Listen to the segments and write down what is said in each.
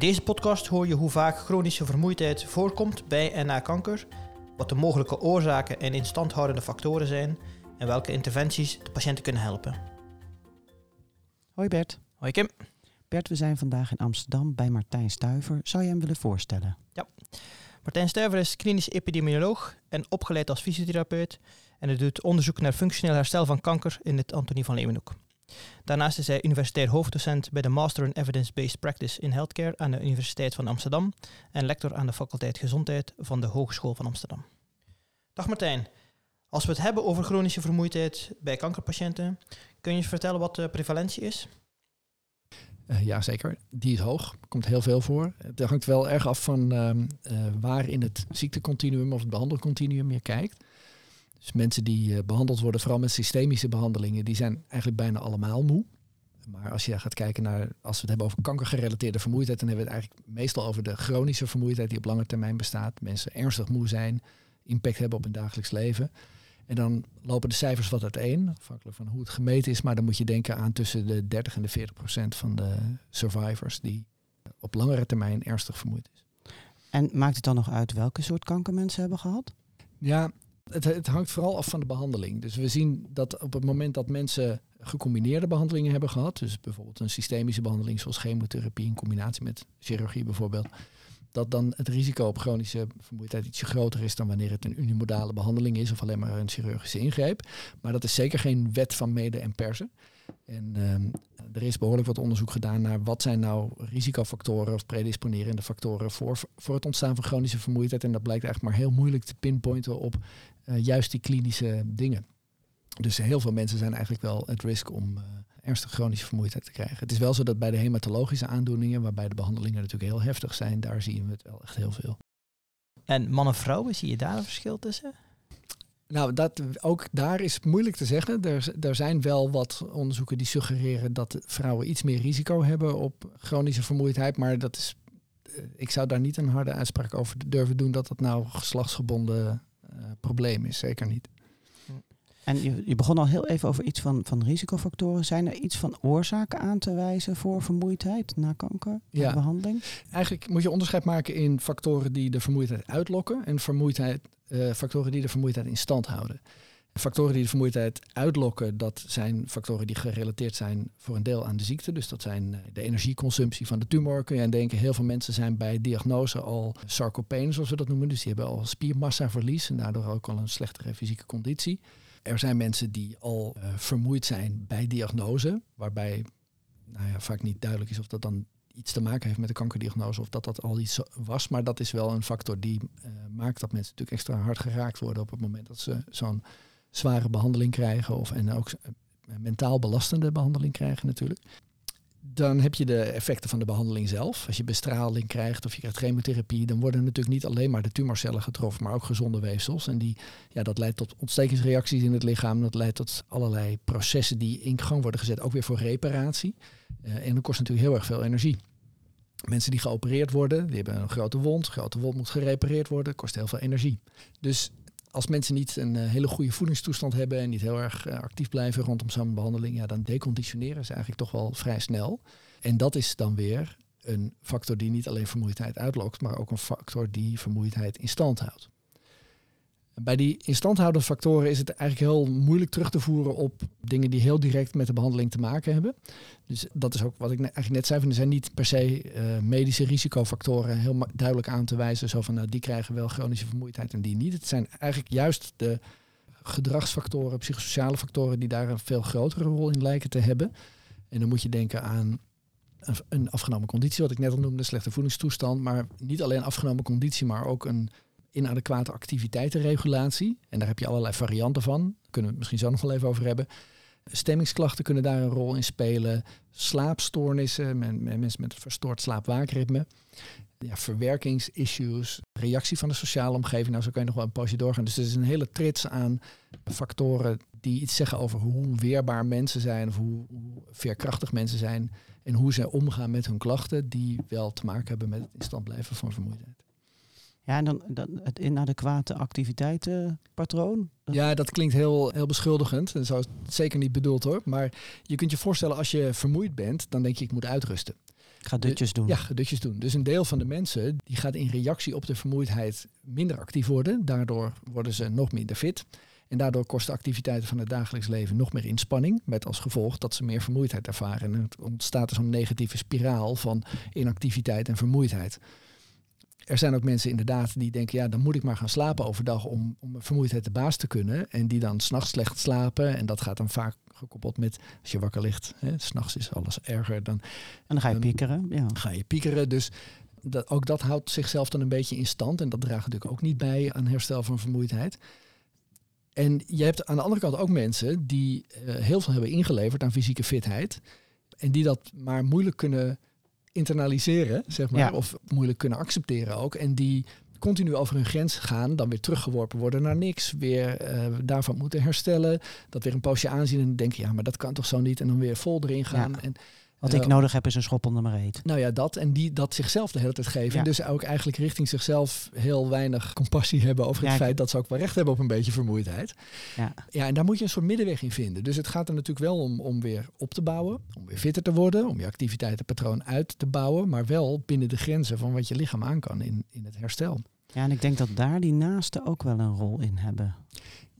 deze podcast hoor je hoe vaak chronische vermoeidheid voorkomt bij en na kanker, wat de mogelijke oorzaken en instandhoudende factoren zijn en welke interventies de patiënten kunnen helpen. Hoi Bert. Hoi Kim. Bert, we zijn vandaag in Amsterdam bij Martijn Stuiver. Zou je hem willen voorstellen? Ja. Martijn Stuiver is klinisch epidemioloog en opgeleid als fysiotherapeut en hij doet onderzoek naar functioneel herstel van kanker in het Antonie van Leeuwenhoek. Daarnaast is hij universitair hoofddocent bij de Master in Evidence-Based Practice in Healthcare aan de Universiteit van Amsterdam en lector aan de faculteit Gezondheid van de Hogeschool van Amsterdam. Dag Martijn. Als we het hebben over chronische vermoeidheid bij kankerpatiënten, kun je eens vertellen wat de prevalentie is? Uh, ja, zeker. Die is hoog. Komt heel veel voor. Het hangt wel erg af van uh, uh, waar in het ziektecontinuum of het behandelcontinuum je kijkt. Dus mensen die uh, behandeld worden, vooral met systemische behandelingen, die zijn eigenlijk bijna allemaal moe. Maar als je gaat kijken naar, als we het hebben over kankergerelateerde vermoeidheid, dan hebben we het eigenlijk meestal over de chronische vermoeidheid die op lange termijn bestaat. Mensen ernstig moe zijn, impact hebben op hun dagelijks leven. En dan lopen de cijfers wat uiteen, afhankelijk van hoe het gemeten is. Maar dan moet je denken aan tussen de 30 en de 40 procent van de survivors die op langere termijn ernstig vermoeid is. En maakt het dan nog uit welke soort kanker mensen hebben gehad? Ja, het, hangt vooral af van de behandeling. Dus we zien dat op het moment dat mensen gecombineerde behandelingen hebben gehad, dus bijvoorbeeld een systemische behandeling zoals chemotherapie in combinatie met chirurgie bijvoorbeeld, dat dan het risico op chronische vermoeidheid ietsje groter is dan wanneer het een unimodale behandeling is of alleen maar een chirurgische ingreep. Maar dat is zeker geen wet van mede en persen. En uh, er is behoorlijk wat onderzoek gedaan naar wat zijn nou risicofactoren of predisponerende factoren voor, voor het ontstaan van chronische vermoeidheid. En dat blijkt eigenlijk maar heel moeilijk te pinpointen op juist die klinische dingen. Dus heel veel mensen zijn eigenlijk wel het risk om uh, ernstige chronische vermoeidheid te krijgen. Het is wel zo dat bij de hematologische aandoeningen, waarbij de behandelingen natuurlijk heel heftig zijn, daar zien we het wel echt heel veel. En mannen en vrouwen, zie je daar een verschil tussen? Nou, dat, ook daar is het moeilijk te zeggen. Er, er zijn wel wat onderzoeken die suggereren dat vrouwen iets meer risico hebben op chronische vermoeidheid. Maar dat is, ik zou daar niet een harde uitspraak over durven doen dat dat nou geslachtsgebonden probleem is. Zeker niet. En je, je, begon al heel even over iets van, van risicofactoren. Zijn er iets van oorzaken aan te wijzen voor vermoeidheid na kanker, na ja. behandeling? Eigenlijk moet je onderscheid maken in factoren die de vermoeidheid uitlokken en vermoeidheid, uh, factoren die de vermoeidheid in stand houden. Factoren die de vermoeidheid uitlokken, dat zijn factoren die gerelateerd zijn voor een deel aan de ziekte. Dus dat zijn de energieconsumptie van de tumor. Kun je aan denken, heel veel mensen zijn bij diagnose al sarcopeen, zoals we dat noemen. Dus die hebben al spiermassaverlies en daardoor ook al een slechtere fysieke conditie. Er zijn mensen die al uh, vermoeid zijn bij diagnose, waarbij nou ja, vaak niet duidelijk is of dat dan iets te maken heeft met de kankerdiagnose of dat dat al iets was. Maar dat is wel een factor die uh, maakt dat mensen natuurlijk extra hard geraakt worden op het moment dat ze zo'n zware behandeling krijgen of en ook uh, mentaal belastende behandeling krijgen natuurlijk. Dan heb je de effecten van de behandeling zelf. Als je bestraling krijgt of je krijgt chemotherapie, dan worden natuurlijk niet alleen maar de tumorcellen getroffen, maar ook gezonde weefsels. En die, ja, dat leidt tot ontstekingsreacties in het lichaam. Dat leidt tot allerlei processen die in gang worden gezet, ook weer voor reparatie. Uh, en dat kost natuurlijk heel erg veel energie. Mensen die geopereerd worden, die hebben een grote wond. Een grote wond moet gerepareerd worden, kost heel veel energie. Dus als mensen niet een uh, hele goede voedingstoestand hebben en niet heel erg uh, actief blijven rondom zo'n behandeling, ja, dan deconditioneren ze eigenlijk toch wel vrij snel. En dat is dan weer een factor die niet alleen vermoeidheid uitlokt, maar ook een factor die vermoeidheid in stand houdt. Bij die instandhoudende factoren is het eigenlijk heel moeilijk terug te voeren op dingen die heel direct met de behandeling te maken hebben. Dus dat is ook wat ik eigenlijk net zei, van er zijn niet per se uh, medische risicofactoren heel duidelijk aan te wijzen. Zo van, nou, die krijgen wel chronische vermoeidheid en die niet. Het zijn eigenlijk juist de gedragsfactoren, psychosociale factoren die daar een veel grotere rol in lijken te hebben. En dan moet je denken aan een afgenomen conditie, wat ik net al noemde, slechte voedingstoestand. Maar niet alleen afgenomen conditie, maar ook een inadequate activiteitenregulatie. En daar heb je allerlei varianten van. Kunnen we het misschien zo nog wel even over hebben. Stemmingsklachten kunnen daar een rol in spelen. Slaapstoornissen, mensen met een verstoord slaapwaakritme. Ja, verwerkingsissues, reactie van de sociale omgeving. Nou, zo kan je nog wel een poosje doorgaan. Dus er is een hele trits aan factoren die iets zeggen over hoe weerbaar mensen zijn, of hoe, hoe veerkrachtig mensen zijn en hoe zij omgaan met hun klachten, die wel te maken hebben met het in stand blijven van vermoeidheid. Ja, en dan, dan het inadequate activiteitenpatroon. Ja, dat klinkt heel, heel beschuldigend. En zo is het zeker niet bedoeld hoor. Maar je kunt je voorstellen, als je vermoeid bent, dan denk je ik moet uitrusten. Ga dutjes doen. Ja, ga dutjes doen. Dus een deel van de mensen die gaat in reactie op de vermoeidheid minder actief worden. Daardoor worden ze nog minder fit. En daardoor kosten activiteiten van het dagelijks leven nog meer inspanning. Met als gevolg dat ze meer vermoeidheid ervaren. En het ontstaat er zo'n negatieve spiraal van inactiviteit en vermoeidheid. Er zijn ook mensen inderdaad die denken, ja, dan moet ik maar gaan slapen overdag om, om vermoeidheid de baas te kunnen. En die dan s'nachts slecht slapen. En dat gaat dan vaak gekoppeld met als je wakker ligt. S'nachts is alles erger. Dan, en dan ga je piekeren. Ja. Ga je piekeren. Dus dat, ook dat houdt zichzelf dan een beetje in stand. En dat draagt natuurlijk ook niet bij aan herstel van vermoeidheid. En je hebt aan de andere kant ook mensen die uh, heel veel hebben ingeleverd aan fysieke fitheid. En die dat maar moeilijk kunnen internaliseren, zeg maar. Of moeilijk kunnen accepteren ook. En die continu over hun grens gaan, dan weer teruggeworpen worden naar niks, weer uh, daarvan moeten herstellen, dat weer een poosje aanzien en denken, ja, maar dat kan toch zo niet, en dan weer vol erin gaan. En wat ik nodig heb is een schop onder mijn reet. Nou ja, dat. En die dat zichzelf de hele tijd geven. En dus ook eigenlijk richting zichzelf heel weinig compassie hebben over het feit dat ze ook wel recht hebben op een beetje vermoeidheid. Ja. ja, en daar moet je een soort middenweg in vinden. Dus het gaat er natuurlijk wel om om weer op te bouwen, om weer fitter te worden, om je activiteitenpatroon uit te bouwen, maar wel binnen de grenzen van wat je lichaam aan kan in, in het herstel. Ja, en ik denk dat daar die naasten ook wel een rol in hebben.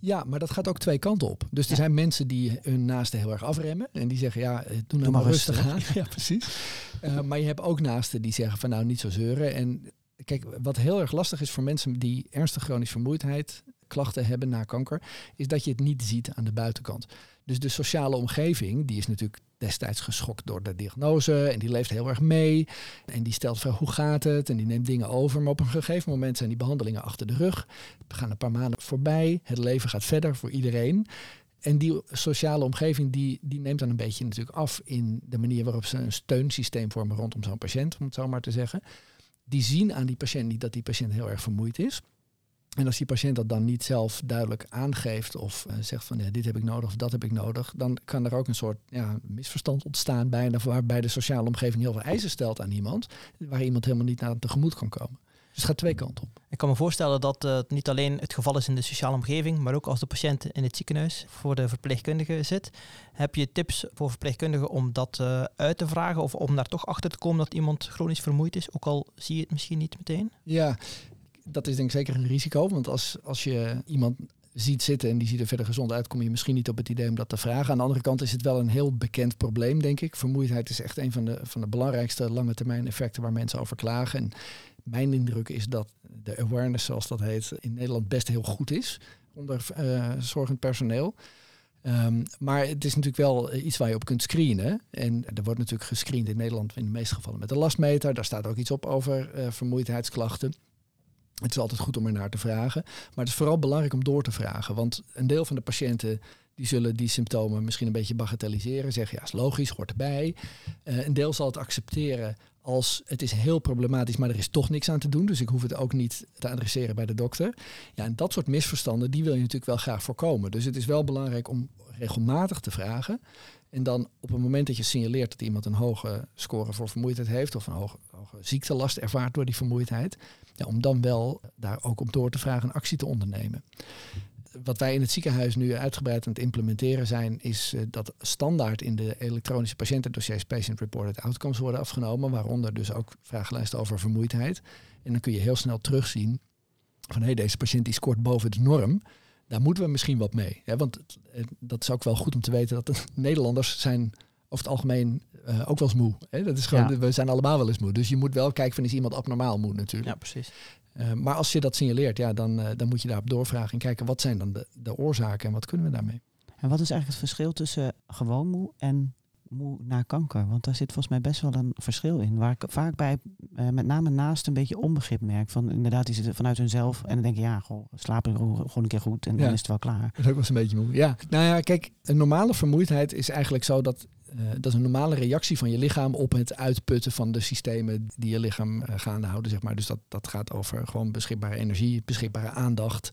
Ja, maar dat gaat ook twee kanten op. Dus er zijn mensen die hun naasten heel erg afremmen. En die zeggen, ja, eh, doe nou maar, rustig, aan. ja, precies. Uh, maar je hebt ook naasten die zeggen van nou, niet zo zeuren. En kijk, wat heel erg lastig is voor mensen die ernstig chronische vermoeidheid klachten hebben na kanker, is dat je het niet ziet aan de buitenkant. Dus de sociale omgeving, die is natuurlijk destijds geschokt door de diagnose en die leeft heel erg mee. En die stelt van hoe gaat het en die neemt dingen over. Maar op een gegeven moment zijn die behandelingen achter de rug. We gaan een paar maanden voorbij. Het leven gaat verder voor iedereen. En die sociale omgeving die, die neemt dan een beetje natuurlijk af in de manier waarop ze een steunsysteem vormen rondom zo'n patiënt, om het zo maar te zeggen. Die zien aan die patiënt niet dat die patiënt heel erg vermoeid is. En als die patiënt dat dan niet zelf duidelijk aangeeft of uh, zegt van ja, dit heb ik nodig of dat heb ik nodig, dan kan er ook een soort ja, misverstand ontstaan bijna waarbij de sociale omgeving heel veel eisen stelt aan iemand, waar iemand helemaal niet naar tegemoet kan komen. Dus het gaat twee kanten op. Ik kan me voorstellen dat uh, het niet alleen het geval is in de sociale omgeving, maar ook als de patiënt in het ziekenhuis voor de verpleegkundige zit. Heb je tips voor verpleegkundigen om dat uh, uit te vragen of om daar toch achter te komen dat iemand chronisch vermoeid is, ook al zie je het misschien niet meteen? Ja, dat is denk ik zeker een risico. Want als, als je iemand ziet zitten en die ziet er verder gezond uit, kom je misschien niet op het idee om dat te vragen. Aan de andere kant is het wel een heel bekend probleem, denk ik. Vermoeidheid is echt een van de, van de belangrijkste lange termijn effecten waar mensen over klagen. En mijn indruk is dat de awareness, zoals dat heet, in Nederland best heel goed is onder uh, zorgend personeel. Um, maar het is natuurlijk wel iets waar je op kunt screenen. En er wordt natuurlijk gescreend in Nederland in de meeste gevallen met de lastmeter. Daar staat ook iets op over uh, vermoeidheidsklachten. Het is altijd goed om er naar te vragen. Maar het is vooral belangrijk om door te vragen. Want een deel van de patiënten die zullen die symptomen misschien een beetje bagatelliseren. Zeggen ja, is logisch, hoort erbij. Uh, een deel zal het accepteren als het is heel problematisch, maar er is toch niks aan te doen. Dus ik hoef het ook niet te adresseren bij de dokter. Ja, en dat soort misverstanden, die wil je natuurlijk wel graag voorkomen. Dus het is wel belangrijk om regelmatig te vragen. En dan op het moment dat je signaleert dat iemand een hoge score voor vermoeidheid heeft of een hoge, hoge ziektelast ervaart door die vermoeidheid, ja, om dan wel daar ook op door te vragen en actie te ondernemen. Wat wij in het ziekenhuis nu uitgebreid aan het implementeren zijn, is uh, dat standaard in de elektronische patiëntendossiers patient reported outcomes worden afgenomen, waaronder dus ook vragenlijsten over vermoeidheid. En dan kun je heel snel terugzien van hé, hey, deze patiënt die scoort boven de norm daar moeten we misschien wat mee. Hè? Want dat is ook wel goed om te weten dat de Nederlanders zijn over het algemeen uh, ook wel eens moe. Hè? Dat is gewoon, We zijn allemaal wel eens moe. Dus je moet wel kijken van is iemand abnormaal moe natuurlijk. Ja, precies. Uh, maar als je dat signaleert, ja, dan, uh, dan moet je daarop doorvragen en kijken wat zijn dan de, de oorzaken en wat kunnen we daarmee. En wat is eigenlijk het verschil tussen gewoon moe en moe na kanker? Want daar zit volgens mij best wel een verschil in. Waar ik vaak bij uh, met name naast een beetje onbegrip merk. Van inderdaad, die zitten vanuit hunzelf en dan denk je, ja, goh, slapen gewoon een keer goed en dan is het wel klaar. Dat is ook wel een beetje moe. Ja, nou ja, kijk, een normale vermoeidheid is eigenlijk zo dat uh, dat is een normale reactie van je lichaam op het uitputten van de systemen die je lichaam uh, gaande houden. Zeg maar. Dus dat, dat gaat over gewoon beschikbare energie, beschikbare aandacht,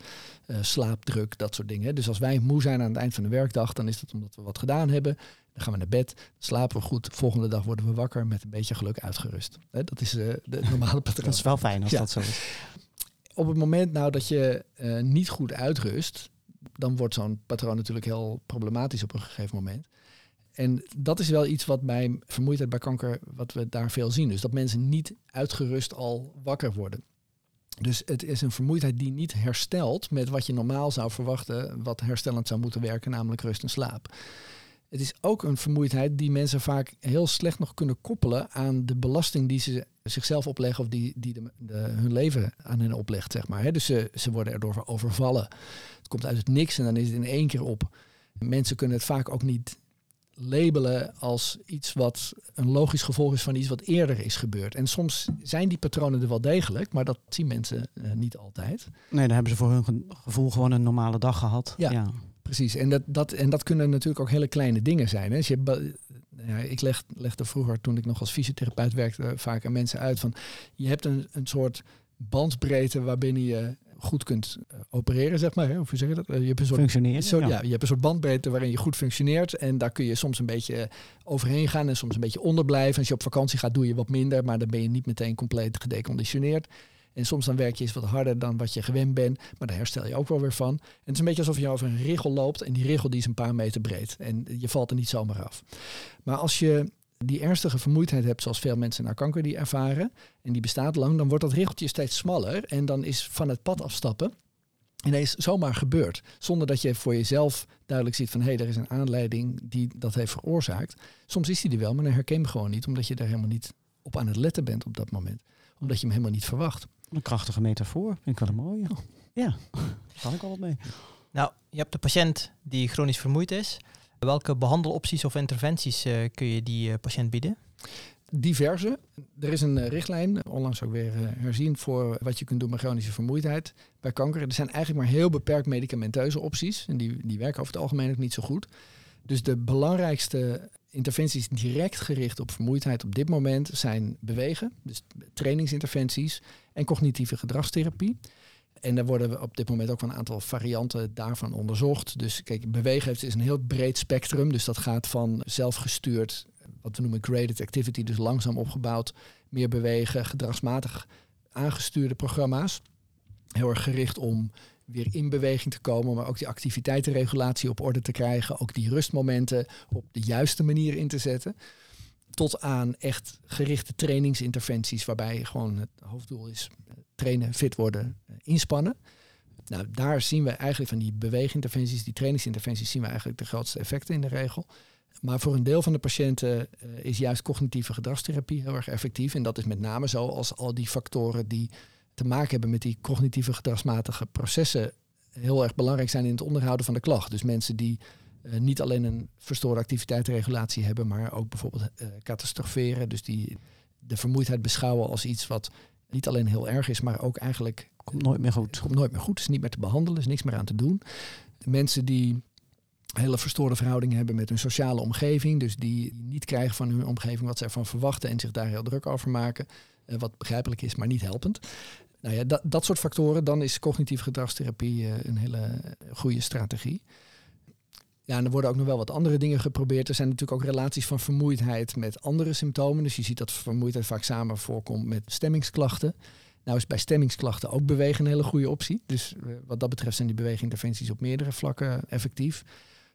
uh, slaapdruk, dat soort dingen. Dus als wij moe zijn aan het eind van de werkdag, dan is dat omdat we wat gedaan hebben. Dan gaan we naar bed, slapen we goed. Volgende dag worden we wakker met een beetje geluk uitgerust. Hè, dat is de normale patroon. Dat is wel fijn als ja. dat zo is. Op het moment nou dat je niet goed uitrust, dan wordt zo'n patroon natuurlijk heel problematisch op een gegeven moment. En dat is wel iets wat bij vermoeidheid bij kanker, wat we daar veel zien. Dus dat mensen niet uitgerust al wakker worden. Dus het is een vermoeidheid die niet herstelt met wat je normaal zou verwachten, wat herstellend zou moeten werken, namelijk rust en slaap. Het is ook een vermoeidheid die mensen vaak heel slecht nog kunnen koppelen aan de belasting die ze zichzelf opleggen of die, die de, hun leven aan hen oplegt, zeg maar. Dus ze, ze worden erdoor overvallen. Het komt uit het niks en dan is het in één keer op. Mensen kunnen het vaak ook niet labelen als iets wat een logisch gevolg is van iets wat eerder is gebeurd. En soms zijn die patronen er wel degelijk, maar dat zien mensen uh, niet altijd. Nee, dan hebben ze voor hun gevoel gewoon een normale dag gehad. Ja, ja. precies. En dat, dat, en dat kunnen natuurlijk ook hele kleine dingen zijn. Hè. Als je, ja, ik leg, legde vroeger, toen ik nog als fysiotherapeut werkte, vaak aan mensen uit van je hebt een, een soort bandbreedte waarbinnen je goed kunt eh, opereren, zeg maar. Hè? Hoe zeg je dat? Eh, je hebt een soort, ja. je hebt een soort bandbreedte waarin je goed functioneert. En daar kun je soms een beetje overheen gaan en soms een beetje onderblijven. Als je op vakantie gaat, doe je wat minder, maar dan ben je niet meteen compleet gedeconditioneerd. En soms dan werk je eens wat harder dan wat je gewend bent, maar daar herstel je ook wel weer van. En het is een beetje alsof je over een richel loopt en die richel die is een paar meter breed. En je valt er niet zomaar af. Maar als je die ernstige vermoeidheid hebt, zoals veel mensen naar kanker die ervaren, en die bestaat lang, dan wordt dat regeltje steeds smaller. En dan is van het pad afstappen ineens zomaar gebeurd. Zonder dat je voor jezelf duidelijk ziet van hé, hey, er is een aanleiding die dat heeft veroorzaakt. Soms is die er wel, maar dan herken je hem gewoon niet, omdat je er helemaal niet op aan het letten bent op dat moment. Omdat je hem helemaal niet verwacht. Een krachtige metafoor, vind ik wel een mooie. Ja, daar kan ik al wat mee. Nou, je hebt de patiënt die chronisch vermoeid is. Welke behandelopties of interventies uh, kun je die uh, patiënt bieden? Diverse. Er is een uh, richtlijn, onlangs ook weer herzien, voor wat je kunt doen met chronische vermoeidheid bij kanker. Er zijn eigenlijk maar heel beperkt medicamenteuze opties. En die, die werken over het algemeen ook niet zo goed. Dus de belangrijkste interventies direct gericht op vermoeidheid op dit moment zijn bewegen, dus trainingsinterventies en cognitieve gedragstherapie. En daar worden op dit moment ook een aantal varianten daarvan onderzocht. Dus kijk, bewegen is een heel breed spectrum. Dus dat gaat van zelfgestuurd, wat we noemen graded activity, dus langzaam opgebouwd, meer bewegen, gedragsmatig aangestuurde programma's. Heel erg gericht om weer in beweging te komen, maar ook die activiteitenregulatie op orde te krijgen, ook die rustmomenten op de juiste manier in te zetten. Tot aan echt gerichte trainingsinterventies, waarbij gewoon het hoofddoel is trainen, fit worden, eh, inspannen. Nou, daar zien we eigenlijk van die beweeginterventies, die trainingsinterventies, zien we eigenlijk de grootste effecten in de regel. Maar voor een deel van de patiënten uh, is juist cognitieve gedragstherapie heel erg effectief. En dat is met name zo als al die factoren die te maken hebben met die cognitieve gedragsmatige processen heel erg belangrijk zijn in het onderhouden van de klacht. Dus mensen die uh, niet alleen een verstoorde activiteitsregulatie hebben, maar ook bijvoorbeeld uh, catastroferen. Dus die de vermoeidheid beschouwen als iets wat niet alleen heel erg is, maar ook eigenlijk... Komt nooit meer goed. Komt nooit meer goed, is niet meer te behandelen, is niks meer aan te doen. mensen die hele verstoorde verhoudingen hebben met hun sociale omgeving, dus die niet krijgen van hun omgeving wat ze ervan verwachten en zich daar heel druk over maken, uh, wat begrijpelijk is, maar niet helpend. Nou ja, dat, dat soort factoren, dan is cognitieve gedragstherapie een hele goede strategie. Ja, en er worden ook nog wel wat andere dingen geprobeerd. Er zijn natuurlijk ook relaties van vermoeidheid met andere symptomen. Dus je ziet dat vermoeidheid vaak samen voorkomt met stemmingsklachten. Nou is bij stemmingsklachten ook bewegen een hele goede optie. Dus uh, wat dat betreft zijn die beweginterventies op meerdere vlakken effectief.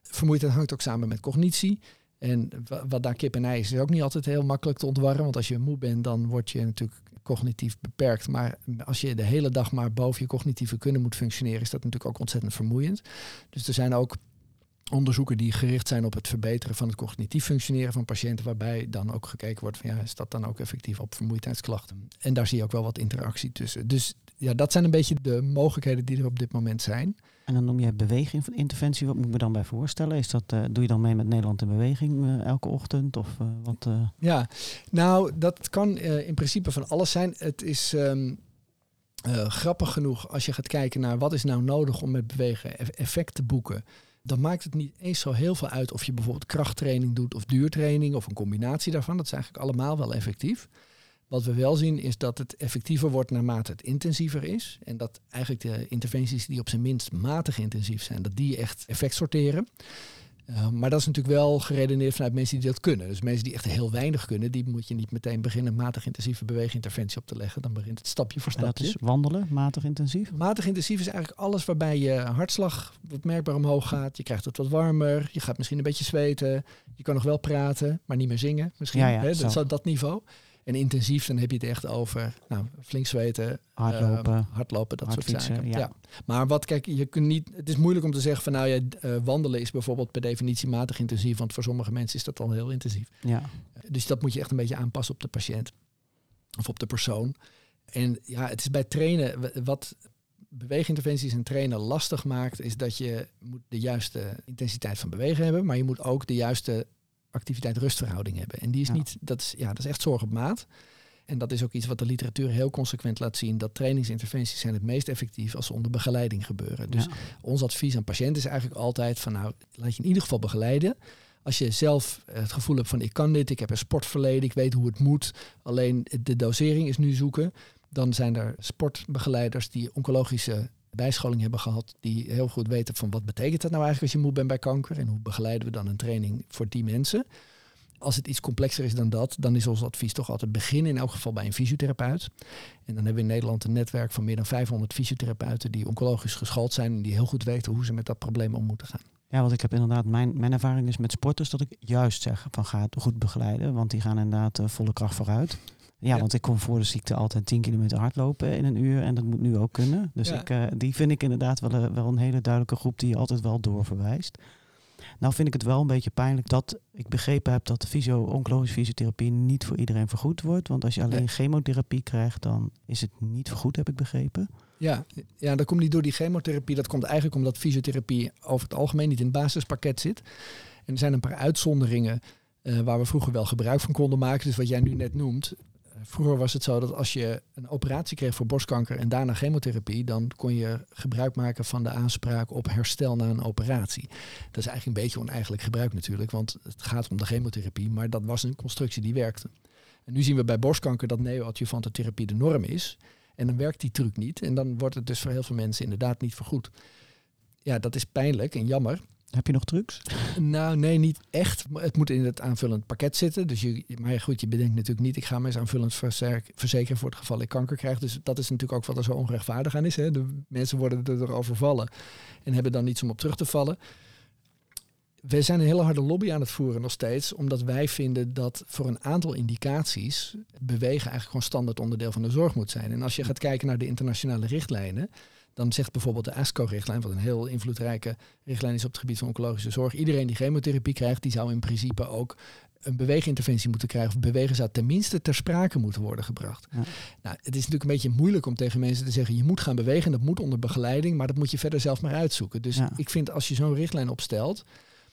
Vermoeidheid hangt ook samen met cognitie. En wat daar kip en ei is, is ook niet altijd heel makkelijk te ontwarren. Want als je moe bent, dan word je natuurlijk cognitief beperkt. Maar als je de hele dag maar boven je cognitieve kunnen moet functioneren, is dat natuurlijk ook ontzettend vermoeiend. Dus er zijn ook onderzoeken die gericht zijn op het verbeteren van het cognitief functioneren van patiënten, waarbij dan ook gekeken wordt van ja, is dat dan ook effectief op vermoeidheidsklachten? En daar zie je ook wel wat interactie tussen. Dus ja, dat zijn een beetje de mogelijkheden die er op dit moment zijn. En dan noem je beweginginterventie. Wat moet ik me dan bij voorstellen? Is dat, uh, doe je dan mee met Nederland in beweging uh, elke ochtend? Of uh, wat? Ja, nou, dat kan in principe van alles zijn. Het is um, grappig genoeg als je gaat kijken naar wat is nou nodig om met bewegen effect te boeken dan maakt het niet eens zo heel veel uit of je bijvoorbeeld krachttraining doet of duurtraining of een combinatie daarvan. Dat is eigenlijk allemaal wel effectief. Wat we wel zien is dat het effectiever wordt naarmate het intensiever is. En dat eigenlijk de interventies die op zijn minst matig intensief zijn, dat die echt effect sorteren. Uh, maar dat is natuurlijk wel geredeneerd vanuit mensen die dat kunnen. Dus mensen die echt heel weinig kunnen, die moet je niet meteen beginnen matig intensieve beweginterventie op te leggen. Dan begint het stapje voor stapje. En dat is wandelen, matig intensief? Matig intensief is eigenlijk alles waarbij je hartslag wat merkbaar omhoog gaat. Je krijgt het wat warmer, je gaat misschien een beetje zweten. Je kan nog wel praten, maar niet meer zingen misschien. Ja, ja, hè? Dat, is dat niveau. En intensief, dan heb je het echt over nou, flink zweten, hardlopen, uh, hardlopen dat soort zaken. Ja. Maar wat, kijk, je kunt niet. Het is moeilijk om te zeggen van nou ja, uh, wandelen is bijvoorbeeld per definitie matig intensief, want voor sommige mensen is dat al heel intensief. Ja. Dus dat moet je echt een beetje aanpassen op de patiënt of op de persoon. En ja, het is bij trainen wat beweeginterventies en trainen lastig maakt, is dat je moet de juiste intensiteit van bewegen hebben, maar je moet ook de juiste activiteit-rustverhouding hebben. En die is niet, dat is, ja, dat is echt zorg op maat. En dat is ook iets wat de literatuur heel consequent laat zien. Dat trainingsinterventies zijn het meest effectief als ze onder begeleiding gebeuren. Dus ons advies aan patiënten is eigenlijk altijd van nou, laat je in ieder geval begeleiden. Als je zelf het gevoel hebt van ik kan dit, ik heb een sportverleden, ik weet hoe het moet. Alleen de dosering is nu zoeken. Dan zijn er sportbegeleiders die oncologische bijscholing hebben gehad, die heel goed weten van wat betekent dat nou eigenlijk als je moe bent bij kanker en hoe begeleiden we dan een training voor die mensen. Als het iets complexer is dan dat, dan is ons advies toch altijd beginnen in elk geval bij een fysiotherapeut. En dan hebben we in Nederland een netwerk van meer dan 500 fysiotherapeuten die oncologisch geschoold zijn en die heel goed weten hoe ze met dat probleem om moeten gaan. Ja, want ik heb inderdaad, mijn, mijn ervaring is met sporters dat ik juist zeg van ga goed begeleiden, want die gaan inderdaad uh, volle kracht vooruit. Ja, want ik kon voor de ziekte altijd 10 kilometer hardlopen in een uur en dat moet nu ook kunnen. Dus ik, uh, die vind ik inderdaad wel, uh, wel een hele duidelijke groep die je altijd wel doorverwijst. Nou vind ik het wel een beetje pijnlijk dat ik begrepen heb dat de fysio oncologische fysiotherapie niet voor iedereen vergoed wordt. Want als je alleen chemotherapie krijgt, dan is het niet vergoed, heb ik begrepen. Ja, ja, dat komt niet door die chemotherapie. Dat komt eigenlijk omdat fysiotherapie over het algemeen niet in het basispakket zit. En er zijn een paar uitzonderingen uh, waar we vroeger wel gebruik van konden maken. Dus wat jij nu net noemt, Vroeger was het zo dat als je een operatie kreeg voor borstkanker en daarna chemotherapie, dan kon je gebruik maken van de aanspraak op herstel na een operatie. Dat is eigenlijk een beetje oneigenlijk gebruik natuurlijk, want het gaat om de chemotherapie, maar dat was een constructie die werkte. En nu zien we bij borstkanker dat neoadjuvante therapie de norm is. En dan werkt die truc niet. En dan wordt het dus voor heel veel mensen inderdaad niet vergoed. Ja, dat is pijnlijk en jammer. Heb je nog trucs? Nou, nee, niet echt. Het moet in het aanvullend pakket zitten. Dus je, maar goed, je bedenkt natuurlijk niet, ik ga me eens aanvullend verzekeren voor het geval ik kanker krijg. Dus dat is natuurlijk ook wat er zo onrechtvaardig aan is. Hè. De mensen worden er overvallen en hebben dan niets om op terug te vallen. We zijn een hele harde lobby aan het voeren nog steeds, omdat wij vinden dat voor een aantal indicaties bewegen eigenlijk gewoon standaard onderdeel van de zorg moet zijn. En als je gaat kijken naar de internationale richtlijnen, dan zegt bijvoorbeeld de ASCO-richtlijn, wat een heel invloedrijke richtlijn is op het gebied van oncologische zorg, iedereen die chemotherapie krijgt, die zou in principe ook een beweeginterventie moeten krijgen. Of bewegen zou tenminste ter sprake moeten worden gebracht. Ja. Nou, het is natuurlijk een beetje moeilijk om tegen mensen te zeggen, je moet gaan bewegen, dat moet onder begeleiding, maar dat moet je verder zelf maar uitzoeken. Dus ik vind als je zo'n richtlijn opstelt,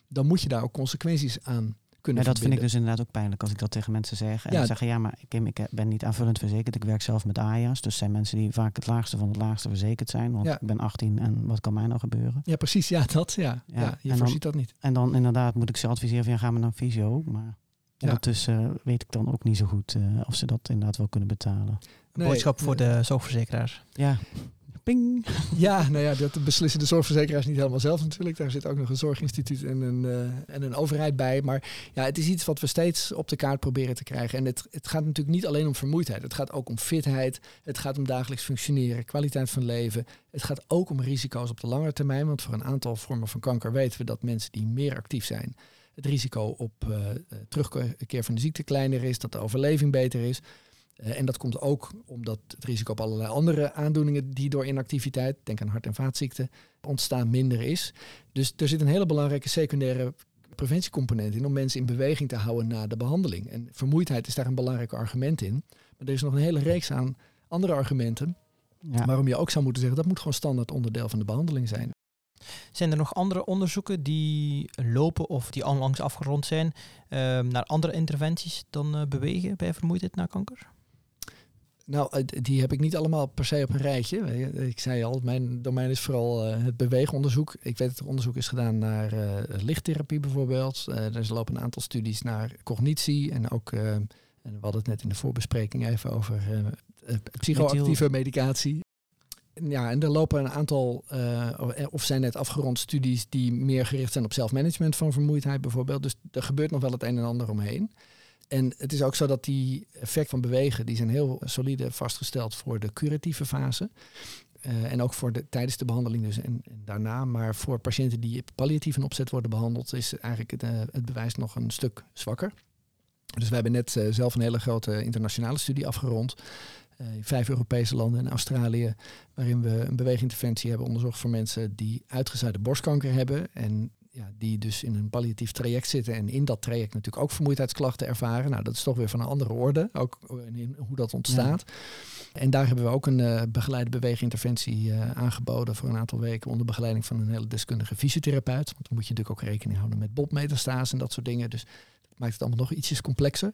dan moet je daar ook consequenties aan kunnen ja, dat vind ik dus inderdaad ook pijnlijk als ik dat tegen mensen zeg. En ja. zeggen, ja, maar ik, ik ben niet aanvullend verzekerd. Ik werk zelf met AJA's. Dus zijn mensen die vaak het laagste van het laagste verzekerd zijn. Want ik ben 18 en wat kan mij nou gebeuren? Ja, precies. Ja, dat. Ja, ja. je voorziet dat niet. En dan inderdaad moet ik ze adviseren van, ja, ga maar naar fysio. Maar ondertussen weet ik dan ook niet zo goed uh, of ze dat inderdaad wel kunnen betalen. Een boodschap voor de zorgverzekeraars. Ja. Ja, nou ja, dat beslissen de zorgverzekeraars niet helemaal zelf natuurlijk. Daar zit ook nog een zorginstituut en een, uh, en een overheid bij. Maar ja, het is iets wat we steeds op de kaart proberen te krijgen. En het, het gaat natuurlijk niet alleen om vermoeidheid. Het gaat ook om fitheid. Het gaat om dagelijks functioneren, kwaliteit van leven. Het gaat ook om risico's op de lange termijn. Want voor een aantal vormen van kanker weten we dat mensen die meer actief zijn, het risico op uh, terugkeer van de ziekte kleiner is, dat de overleving beter is. Uh, en dat komt ook omdat het risico op allerlei andere aandoeningen die door inactiviteit, denk aan hart- en vaatziekten, ontstaan minder is. Dus er zit een hele belangrijke secundaire preventiecomponent in om mensen in beweging te houden na de behandeling. En vermoeidheid is daar een belangrijk argument in. Maar er is nog een hele reeks aan andere argumenten ja. waarom je ook zou moeten zeggen dat moet gewoon standaard onderdeel van de behandeling zijn. Zijn er nog andere onderzoeken die lopen of die onlangs afgerond zijn uh, naar andere interventies dan uh, bewegen bij vermoeidheid na kanker? Nou, die heb ik niet allemaal per se op een rijtje. Ik zei al, mijn domein is vooral uh, het beweegonderzoek. Ik weet dat er onderzoek is gedaan naar uh, lichttherapie bijvoorbeeld. Uh, er lopen een aantal studies naar cognitie en ook, en we hadden het net in de voorbespreking even over psychoactieve medicatie. Ja, en er lopen een aantal, of zijn net afgerond studies die meer gericht zijn op zelfmanagement van vermoeidheid bijvoorbeeld. Dus er gebeurt nog wel het een en ander omheen. En het is ook zo dat die effecten van bewegen, die zijn heel solide vastgesteld voor de curatieve fase. Uh, en ook voor de, tijdens de behandeling dus en, daarna. Maar voor patiënten die palliatief in opzet worden behandeld, is eigenlijk het, uh, het bewijs nog een stuk zwakker. Dus we hebben net uh, zelf een hele grote internationale studie afgerond. in vijf Europese landen en Australië. Waarin we een beweeginterventie hebben onderzocht voor mensen die uitgezaaide borstkanker hebben. En ja, die dus in een palliatief traject zitten en in dat traject natuurlijk ook vermoeidheidsklachten ervaren. Nou, dat is toch weer van een andere orde, ook in hoe dat ontstaat. En daar hebben we ook een uh, begeleide beweeginterventie uh, aangeboden voor een aantal weken onder begeleiding van een hele deskundige fysiotherapeut. Want dan moet je natuurlijk ook rekening houden met botmetastase en dat soort dingen. Dus dat maakt het allemaal nog ietsjes complexer.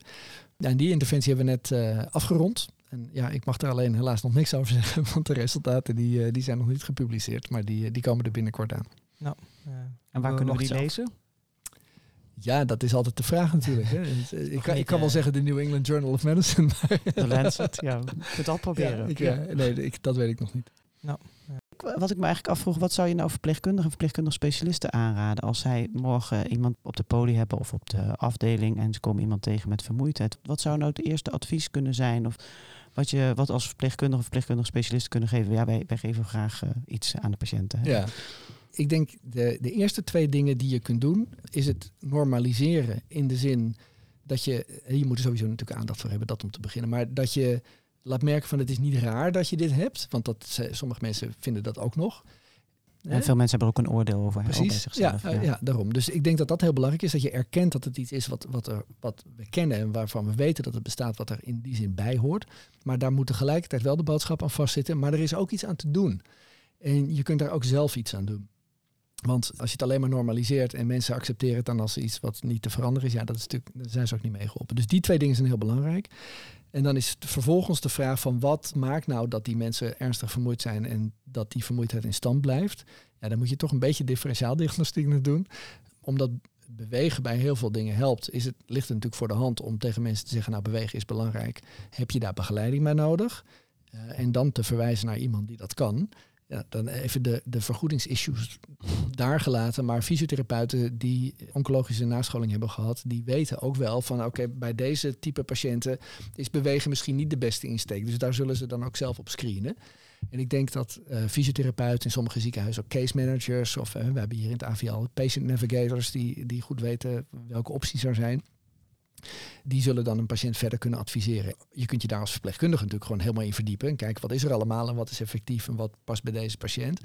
Ja, en die interventie hebben we net uh, afgerond. En ja, ik mag er alleen helaas nog niks over zeggen, want de resultaten die, die zijn nog niet gepubliceerd, maar die, die komen er binnenkort aan. Nou, en waar kunnen we die lezen? Ja, dat is altijd de vraag natuurlijk. Hè. ik, kan, ik kan wel zeggen de New England Journal of Medicine. De Lancet, ja. Je het al proberen. Ja, ik, ja. nee, ik, dat weet ik nog niet. Nou, wat ik me eigenlijk afvroeg, wat zou je nou verpleegkundigen en verpleegkundige specialisten aanraden als zij morgen iemand op de poli hebben of op de afdeling en ze komen iemand tegen met vermoeidheid? Wat zou nou het eerste advies kunnen zijn of wat je wat als verpleegkundige of verpleegkundige specialist kunnen geven? Ja, wij, wij geven graag uh, iets aan de patiënten. Hè? Ja, ik denk de, de eerste twee dingen die je kunt doen, is het normaliseren in de zin dat je, hier moet er sowieso natuurlijk aandacht voor hebben, dat om te beginnen, maar dat je laat merken van het is niet raar dat je dit hebt, want dat, sommige mensen vinden dat ook nog. En veel mensen hebben er ook een oordeel over. Precies, zichzelf, ja, ja. ja, daarom. Dus ik denk dat dat heel belangrijk is, dat je erkent dat het iets is wat, wat, er, wat we kennen en waarvan we weten dat het bestaat, wat er in die zin bij hoort. Maar daar moet tegelijkertijd wel de boodschap aan vastzitten, maar er is ook iets aan te doen. En je kunt daar ook zelf iets aan doen. Want als je het alleen maar normaliseert en mensen accepteren het dan als iets wat niet te veranderen is, ja, dat is natuurlijk, zijn ze ook niet mee geholpen. Dus die twee dingen zijn heel belangrijk. En dan is vervolgens de vraag van wat maakt nou dat die mensen ernstig vermoeid zijn en dat die vermoeidheid in stand blijft. Ja, dan moet je toch een beetje differentiaaldiagnostiek doen. Omdat bewegen bij heel veel dingen helpt, is het, ligt het natuurlijk voor de hand om tegen mensen te zeggen, nou bewegen is belangrijk. Heb je daar begeleiding bij nodig? Uh, en dan te verwijzen naar iemand die dat kan ja, dan even de, de vergoedingsissues daar gelaten. Maar fysiotherapeuten die oncologische nascholing hebben gehad, die weten ook wel van oké, bij deze type patiënten is bewegen misschien niet de beste insteek. Dus daar zullen ze dan ook zelf op screenen. En ik denk dat uh, fysiotherapeuten in sommige ziekenhuizen ook case managers of uh, we hebben hier in het AVL patient navigators die, die goed weten welke opties er zijn. Die zullen dan een patiënt verder kunnen adviseren. Je kunt je daar als verpleegkundige natuurlijk gewoon helemaal in verdiepen. En kijken wat is er allemaal en wat is effectief en wat past bij deze patiënt.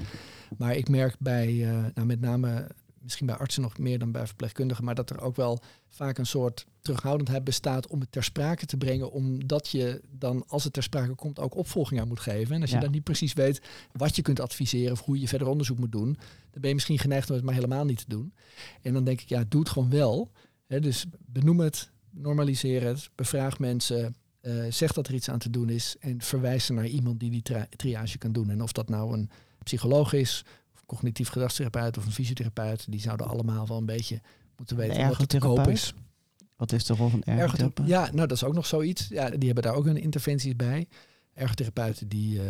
Maar ik merk bij, uh, nou met name misschien bij artsen nog meer dan bij verpleegkundigen, maar dat er ook wel vaak een soort terughoudendheid bestaat om het ter sprake te brengen, omdat je dan, als het ter sprake komt, ook opvolging aan moet geven. En als je dan niet precies weet wat je kunt adviseren of hoe je verder onderzoek moet doen, dan ben je misschien geneigd om het maar helemaal niet te doen. En dan denk ik, ja, doe het gewoon wel. dus benoem het, normaliseer het, bevraag mensen, uh, zeg dat er iets aan te doen is en verwijs ze naar iemand die die triage kan doen. En of dat nou een psycholoog is, of cognitief gedragstherapeut of een fysiotherapeut, die zouden allemaal wel een beetje moeten weten wat te koop is. Wat is de rol van ergotherapeut? Ja, nou dat is ook nog zoiets. Ja, die hebben daar ook hun interventies bij. Ergotherapeuten die uh,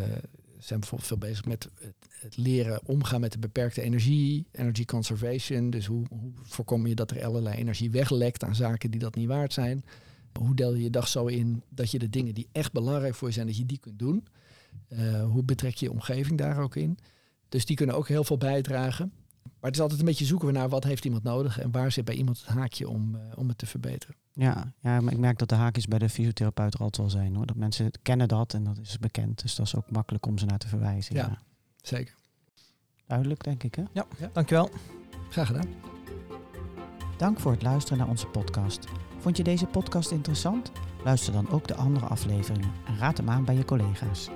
zijn bijvoorbeeld veel bezig met het, leren omgaan met de beperkte energie, energy conservation. Dus hoe, voorkom je dat er allerlei energie weglekt aan zaken die dat niet waard zijn? Hoe deel je je dag zo in dat je de dingen die echt belangrijk voor je zijn, dat je die kunt doen? Uh, hoe betrek je je omgeving daar ook in? Dus die kunnen ook heel veel bijdragen. Maar het is altijd een beetje zoeken we naar wat heeft iemand nodig en waar zit bij iemand het haakje om, uh, om het te verbeteren. Ja, ja, maar ik merk dat de haakjes bij de fysiotherapeut er altijd wel zijn hoor. Dat mensen kennen dat en dat is bekend. Dus dat is ook makkelijk om ze naar te verwijzen. Ja, ja. zeker. Duidelijk denk ik hè? Ja, ja, dankjewel. Graag gedaan. Dank voor het luisteren naar onze podcast. Vond je deze podcast interessant? Luister dan ook de andere afleveringen en raad hem aan bij je collega's.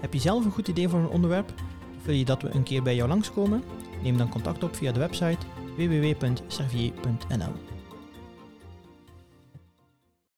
Heb je zelf een goed idee voor een onderwerp? Wil je dat we een keer bij jou langskomen? Neem dan contact op via de website www.servier.nl.